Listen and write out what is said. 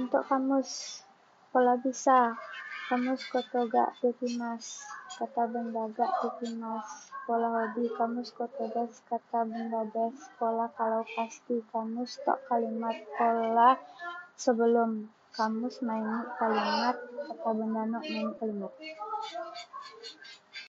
Untuk kamus. Pola bisa kamus koto gak dikimas, kata benda gak pola hobi kamus koto das kata benda das pola kalau pasti. Kamus tok kalimat pola sebelum kamus main kalimat kata benda nok maini kalimat.